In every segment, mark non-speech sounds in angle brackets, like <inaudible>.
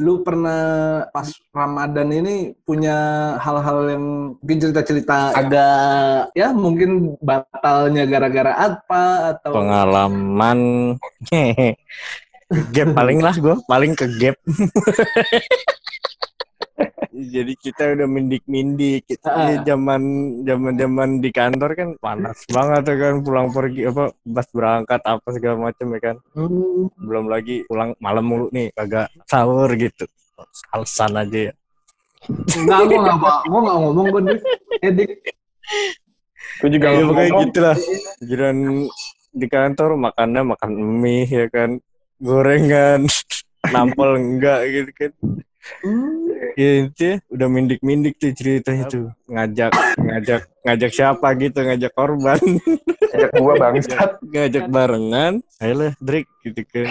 lu pernah pas Ramadan ini punya hal-hal yang mungkin cerita-cerita agak ya mungkin batalnya gara-gara apa atau Pengalaman <laughs> gap paling lah gue paling ke gap. <laughs> Jadi kita udah mindik-mindik. Kita Ah. zaman zaman zaman di kantor kan panas banget ya kan pulang pergi apa pas berangkat apa segala macam ya kan. Hmm, Belum lagi pulang malam mulu nih kagak sahur gitu. Alasan aja ya. Enggak, gue apa, gue nggak ngomong gue Dik. Eh. Gue juga Ya, ngomong. gitu lah. Jiran di kantor makannya makan mie ya kan. Gorengan. <laughs> Nampol enggak gitu kan. Hmm, Ya intinya udah mindik-mindik tuh ceritanya tuh. Ngajak, ngajak, ngajak siapa gitu, ngajak korban. Ajak gua bangsat. <laughs> ngajak barengan. Ayolah, Drake gitu kan.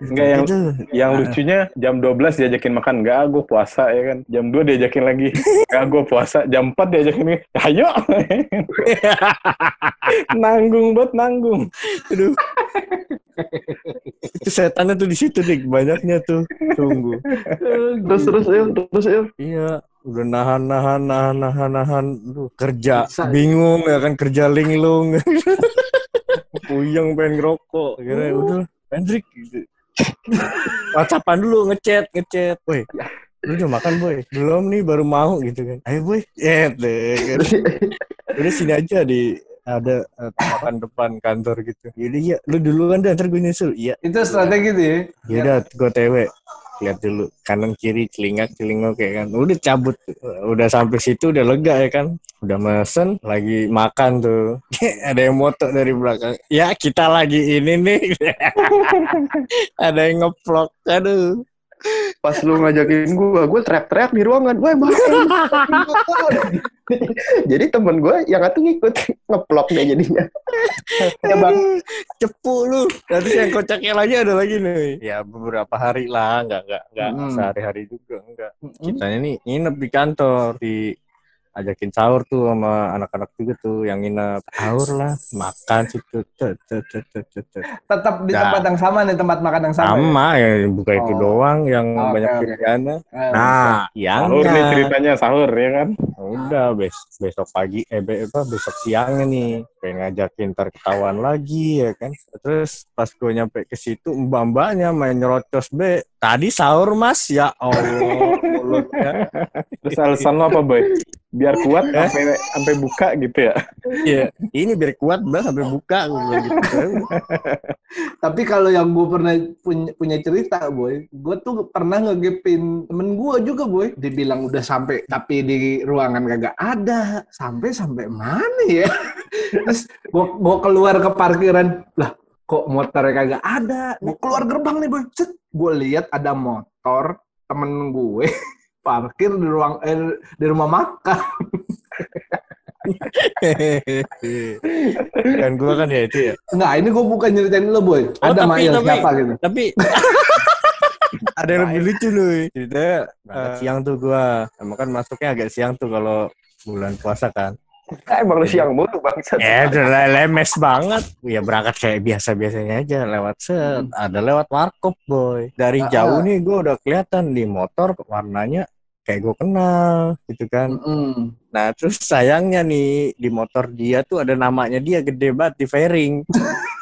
Enggak yang Gitu. yang lucunya jam 12 diajakin makan enggak gue puasa ya kan. Jam 2 diajakin lagi. Enggak gue puasa. Jam 4 diajakin lagi. Ayo. <laughs> nanggung banget nanggung. Aduh. <laughs> Itu setannya tuh di situ, Dik. Banyaknya tuh. Tunggu. <laughs> terus terus yuk, terus yuk. Iya, udah nahan nahan nahan nahan nahan Duh, kerja Bisa. bingung ya kan kerja linglung <laughs> puyeng pengen ngerokok akhirnya udah Hendrik gitu. whatsappan dulu ngechat ngechat woi lu udah makan boy belum nih baru mau gitu kan ayo boy ya kan. udah sini aja di ada eh, makan depan kantor gitu. Jadi ya lu dulu kan ntar gue nyusul. Iya. Itu strategi tuh ya. ya udah gue tewe lihat dulu. Kanan kiri celingak celingok kayak kan. Udah cabut. Udah sampai situ udah lega ya kan. Udah mesen lagi makan tuh. <laughs> Ada yang moto dari belakang. Ya kita lagi ini nih. <laughs> Ada yang ngevlog aduh Pas lu ngajakin gua, gua teriak-teriak di ruangan. Woi, makan. <laughs> Jadi temen gua yang satu ngikut ngeplok deh jadinya. <laughs> ya bang, cepu lu nanti yang kocaknya lagi ada lagi nih ya beberapa hari lah nggak nggak nggak Hmm. sehari-hari juga enggak kitanya nih nginep di kantor di ajakin sahur tuh sama anak-anak juga tuh yang nginep sahur lah makan situ. Tetap di Nggak. tempat yang sama nih, tempat makan yang sama. ya? sama ya buka itu Oh. doang yang Oke, banyak oke. pilihannya Eh, nah yang Sahur nih ceritanya sahur ya kan. udah bes besok pagi eh be- apa besok siangnya nih pengen ngajakin ntar ketahuan lagi ya kan terus pas gue nyampe ke situ mbak mbaknya main nyerocos be tadi sahur mas ya allah mulutnya Terus alasan lo apa boy? Biar kuat Eh? sampai sampai buka gitu ya. Iya, ini biar kuat mbak sampai buka gitu. Tapi kalau yang gue pernah punya, punya cerita, boy, gue tuh pernah ngegepin temen gue juga, boy. Dibilang udah sampai, tapi di ruangan kagak ada. Sampai sampai mana ya? Terus gue keluar ke parkiran, lah kok motornya kagak ada? Gue keluar gerbang nih, boy. Set, gue lihat ada motor temen gue <laughs> parkir di ruang eh, di rumah makan. <laughs> Dan gue kan ya itu ya. Nah, ini gue bukan nyeritain lo, boy. Oh, Ada tapi- Mail tapi- siapa gitu. Tapi <laughs> ada yang lebih lucu nih. Ceritanya berangkat siang tuh gue. Emang kan masuknya agak siang tuh kalau bulan puasa kan. Emang lu siang mulu bangsat. <laughs> Ya udah le- lemes banget. Ya berangkat kayak biasa-biasanya aja lewat set. Ada lewat warkop boy. Dari Ah, jauh ah. nih gue udah kelihatan di motor warnanya kayak gue kenal gitu kan. Mm-mm. Nah terus sayangnya nih di motor dia tuh ada namanya dia gede banget di fairing. <laughs>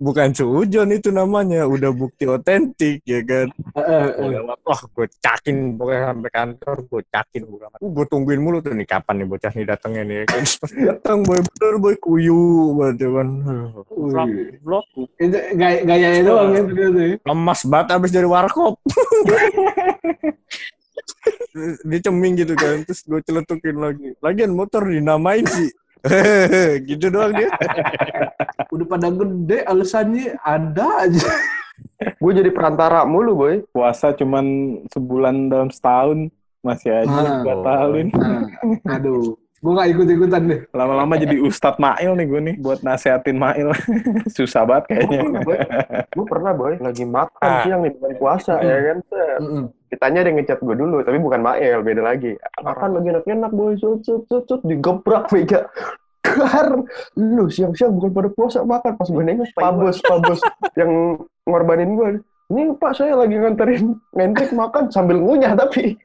Bukan suujon itu namanya, udah bukti otentik ya kan. Eh, eh, Gue wah cakin pokoknya sampai kantor, gue cakin gue uh, gue tungguin mulu tuh nih kapan nih bocah nih datangnya nih ya kan. <laughs> Datang boy bener boy kuyu banget ya kan. Vlog, Itu gaya, gayanya doang ya ternyata ya. lemas banget abis dari warkop. <laughs> dia ceming gitu kan, terus gue celetukin lagi. Lagian motor dinamain sih. <laughs> gitu doang dia. <laughs> Udah pada gede alasannya ada aja. <laughs> Gue jadi perantara mulu, boy. Puasa cuman sebulan dalam setahun masih aja Ah. batalin. Nah, aduh, gue gak ikut-ikutan deh. Lama-lama jadi Ustadz Mail nih gue nih buat nasehatin Mail. <laughs> Susah banget kayaknya. Gue pernah, boy. Lagi makan Ah. siang nih bulan puasa, Hmm. ya kan. Mm-mm. Kitanya ada yang ngechat gue dulu, tapi bukan Mael, beda lagi. Makan lagi enak-enak, boy. Sut, sut, sut, sut. Digebrak, mega. Gar, lu siang-siang bukan pada puasa makan pas gue nengok Pak Bos, Pak Bos <laughs> yang ngorbanin gue. Ini Pak saya lagi nganterin Hendrik makan sambil ngunyah tapi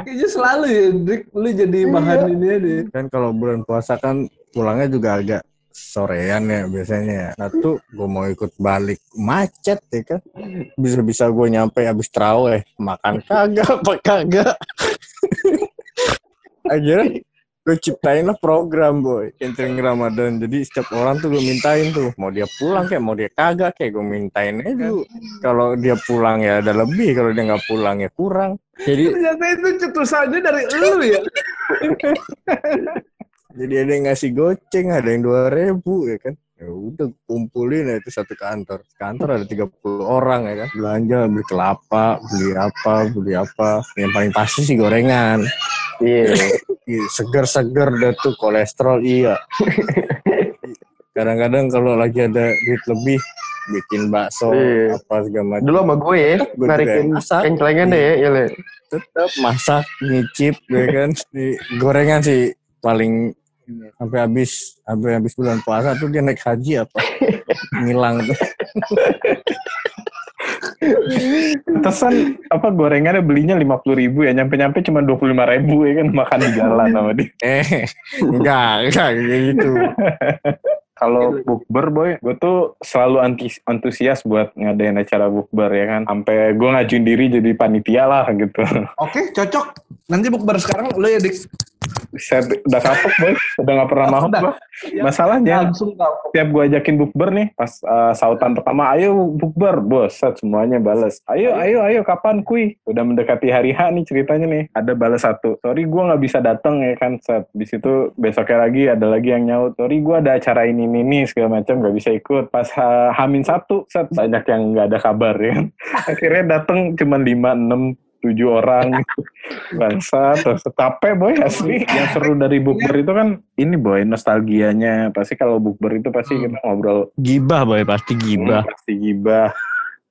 Kayaknya selalu ya, Dik. Lu jadi bahan ini deh. Kan kalau bulan puasa kan pulangnya juga agak sorean ya biasanya ya. Nah tuh gue mau ikut balik macet ya kan. Bisa-bisa gue nyampe habis terawih. Makan kagak, apa kagak. <laughs> Akhirnya gue ciptain lah program boy. Catering Ramadan. Jadi setiap orang tuh gue mintain tuh. Mau dia pulang kayak mau dia kagak kayak gue mintain aja dulu. Kalau dia pulang ya ada lebih kalau dia nggak pulang ya kurang. Jadi Ternyata itu cetusannya dari lu ya. <laughs> Jadi ada yang ngasih goceng, ada yang dua ribu ya kan. Ya udah kumpulin ya itu satu kantor. Kantor ada 30 orang ya kan. Belanja beli kelapa, beli apa, beli apa. Yang paling pasti sih gorengan. iya. Ih, Seger-seger deh tuh kolesterol iya. Kadang-kadang kalau lagi ada duit lebih bikin bakso Iya. apa segala macam. Dulu sama gue ya, Gue narikin masak. kengklengan deh ya, ya tetap masak nyicip ya kan di gorengan sih paling sampai habis sampai habis bulan puasa tuh dia naik haji apa <laughs> ngilang tuh Tesan apa gorengannya belinya lima puluh ribu ya, nyampe-nyampe cuma dua puluh lima ribu ya kan makan di jalan sama dia. <laughs> eh enggak enggak kayak gitu Kalau bukber boy, gue tuh selalu anti antusias buat ngadain acara bukber ya kan. Sampai gue ngajuin diri jadi panitia lah gitu. Oke, cocok. Nanti bukber sekarang lu ya, Dik. Saya udah kapok boy, udah nggak pernah mau gue. Masalahnya Langsung tiap gue ajakin bukber nih, pas uh, sautan pertama, ayo bukber, bos, set semuanya balas. Ayo, ayo, ayo, kapan kui? Udah mendekati hari H nih ceritanya nih, ada balas satu. Sorry, gue nggak bisa datang ya kan, set. Di situ besoknya lagi ada lagi yang nyaut. Sorry, gue ada acara ini, ini, ini segala macam nggak bisa ikut. Pas uh, Hamin satu, set banyak yang nggak ada kabar ya. kan. Akhirnya datang cuma lima, enam, tujuh orang. <laughs> Bangsa terus capek boy asli. yang seru dari bukber itu kan ini boy nostalgianya. Pasti kalau bukber itu pasti Hmm. kita ngobrol gibah boy pasti gibah. Hmm, pasti gibah.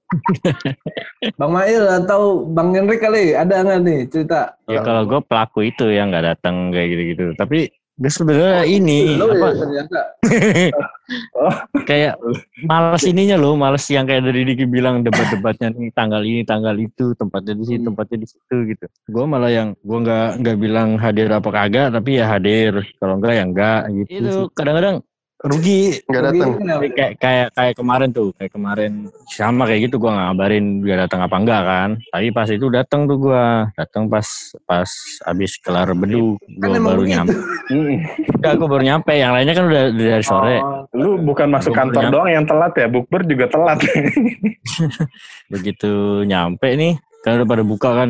<laughs> Bang Mail atau Bang Henry kali ada nggak nih cerita? ya kalau gue pelaku itu yang nggak datang kayak gitu gitu tapi gue sebenarnya ini Lu apa ya ternyata. <laughs> kayak males ininya loh, males yang kayak dari Diki bilang debat-debatnya nih tanggal ini, tanggal itu, tempatnya di sini, Hmm. tempatnya di situ gitu. Gue malah yang gue nggak nggak bilang hadir apa kagak, tapi ya hadir. Kalau enggak ya enggak gitu. Itu kadang-kadang rugi. Nggak datang. Kayak kayak kayak kemarin tuh, kayak kemarin sama kayak gitu gue ngabarin dia datang apa enggak kan. Tapi pas itu datang tuh gue, datang pas pas abis kelar beduk, Kan gue emang baru nyampe. <laughs> Enggak, gue baru nyampe. Yang lainnya kan udah udah dari sore. Oh, lu bukan masuk Gua kantor doang yang telat ya bukber juga telat <laughs> begitu nyampe nih kan udah pada buka kan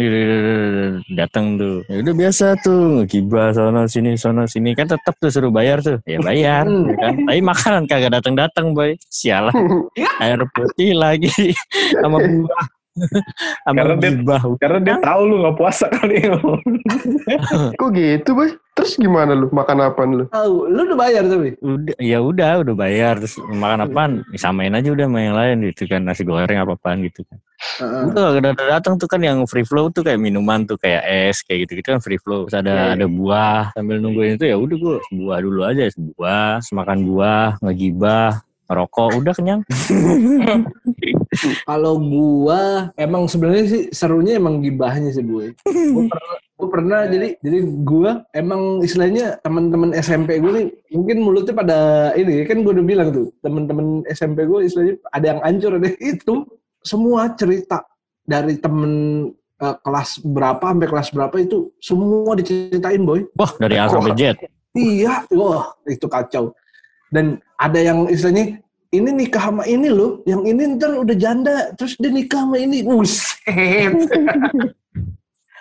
datang tuh. Ya udah biasa tuh ngegibah sono sini sono sini. Kan tetap tuh suruh bayar tuh. Ya bayar Hmm. ya kan. Tapi makanan kagak datang datang boy. Sialan. <laughs> Air putih lagi. <laughs> Sama buah <laughs> Karena dia- gibah karena dia tahu lu nggak puasa kali <laughs> Kok gitu, Boy? Terus gimana lu? Makan apa lu? tahu, lu udah bayar tapi. udah ya udah udah bayar terus makan apaan samain aja udah sama yang lain gitu kan nasi goreng apa apaan gitu kan Heeh. Itu agak datang datang tuh kan yang free flow tuh kayak minuman tuh kayak es kayak gitu gitu kan free flow. Terus ada Iya, iya. ada buah sambil nungguin itu ya udah gue buah dulu aja buah, semakan buah, ngegibah, ngerokok, udah kenyang. <laughs> Kalau gua emang sebenarnya sih serunya emang gibahnya sih gue. <laughs> Gua pernah, jadi jadi gua emang istilahnya teman-teman SMP gue nih mungkin mulutnya pada ini kan gue udah bilang tuh teman-teman SMP gue istilahnya ada yang hancur ada itu semua cerita dari temen eh, kelas berapa sampai kelas berapa itu semua diceritain boy. Wah dari A sampai Z. Iya, wah itu kacau. Dan ada yang istilahnya ini nikah sama ini loh, yang ini ntar udah janda, terus dia nikah sama ini, buset. <laughs>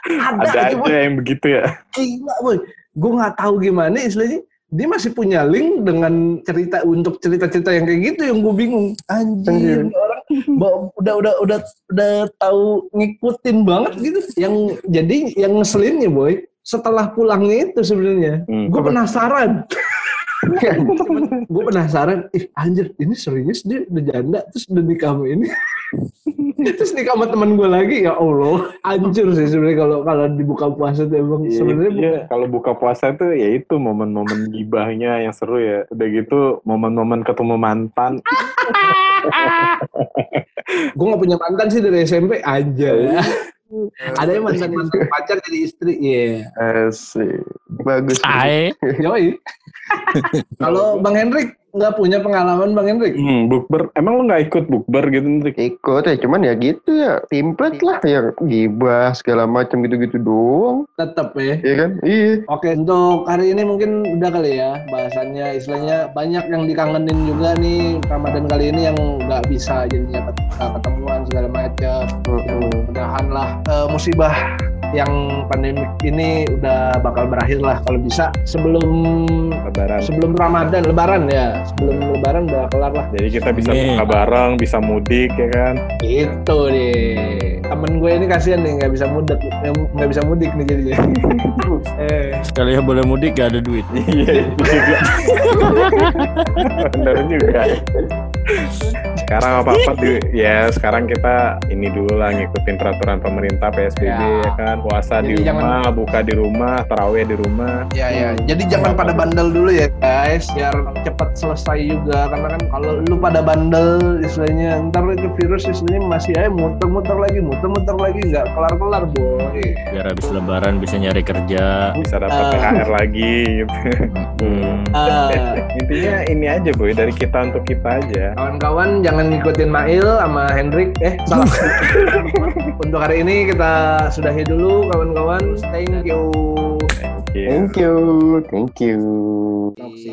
ada, ada aja, boy. aja yang begitu ya Gila, boy. Gue nggak tahu gimana istilahnya. Dia masih punya link dengan cerita untuk cerita-cerita yang kayak gitu yang gue bingung. Anjir, Anjir. orang udah udah udah udah tahu ngikutin banget gitu. Yang jadi yang ngeselinnya boy, setelah pulangnya itu sebenarnya, Hmm. gue penasaran. <laughs> gue penasaran, ih anjir ini serius dia udah janda terus udah nikah sama ini. <laughs> Terus nikah sama temen gue lagi, ya Allah. Hancur sih sebenarnya kalau kalau dibuka puasa tuh emang Iya, sebenarnya iya. kalau buka puasa tuh ya itu momen-momen gibahnya yang seru ya. Udah gitu momen-momen ketemu mantan. <laughs> gue gak punya mantan sih dari SMP aja. Ada yang mantan mantan pacar jadi istri, iya. Asik. Bagus. Ae. Yoi. <laughs> Kalau Bang Hendrik nggak punya pengalaman Bang Hendrik? Hmm, bukber. Emang lu nggak ikut bukber gitu, Hendrik? Ikut ya, cuman ya gitu ya. Template lah yang gibah segala macam gitu-gitu doang. Tetap ya. Iya kan? Iya. Oke, untuk hari ini mungkin udah kali ya bahasannya istilahnya banyak yang dikangenin juga nih Ramadan kali ini yang nggak bisa jadinya ket- ketemuan segala macam. Mudah-mudahan lah eh, musibah yang pandemi ini udah bakal berakhir lah kalau bisa sebelum Lebaran. sebelum Ramadan Lebaran ya sebelum Lebaran udah kelar lah Jadi kita bisa buka bareng, bisa mudik ya kan. itu deh temen gue ini kasihan nih nggak bisa mudik nggak bisa mudik nih jadinya <laughs> eh Sekali ya boleh mudik gak ada duit. Iya juga. <laughs> Bener juga. Sekarang apa apa ya sekarang kita ini dulu lah ngikutin peraturan pemerintah PSBB Ya. ya, kan puasa di Jadi jangan- rumah, buka di rumah, taraweh di rumah. Ya ya, jadi jangan pada bandel dulu ya guys, biar cepat selesai juga. Karena kan kalau lu pada bandel, istilahnya ntar itu virus istilahnya masih aja muter-muter lagi, muter-muter lagi, nggak kelar-kelar boy. Biar habis lebaran bisa nyari kerja. Bisa dapat Ah. THR lagi gitu. <laughs> Hmm. Ah, Intinya ini aja boy dari kita untuk kita aja. kawan-kawan jangan ngikutin Mail sama Hendrik, eh salah. <laughs> Untuk hari ini kita sudahi dulu kawan-kawan. Thank you. Oke. Thank you. Thank you. Toxic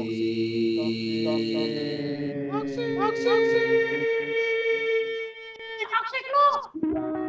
lu.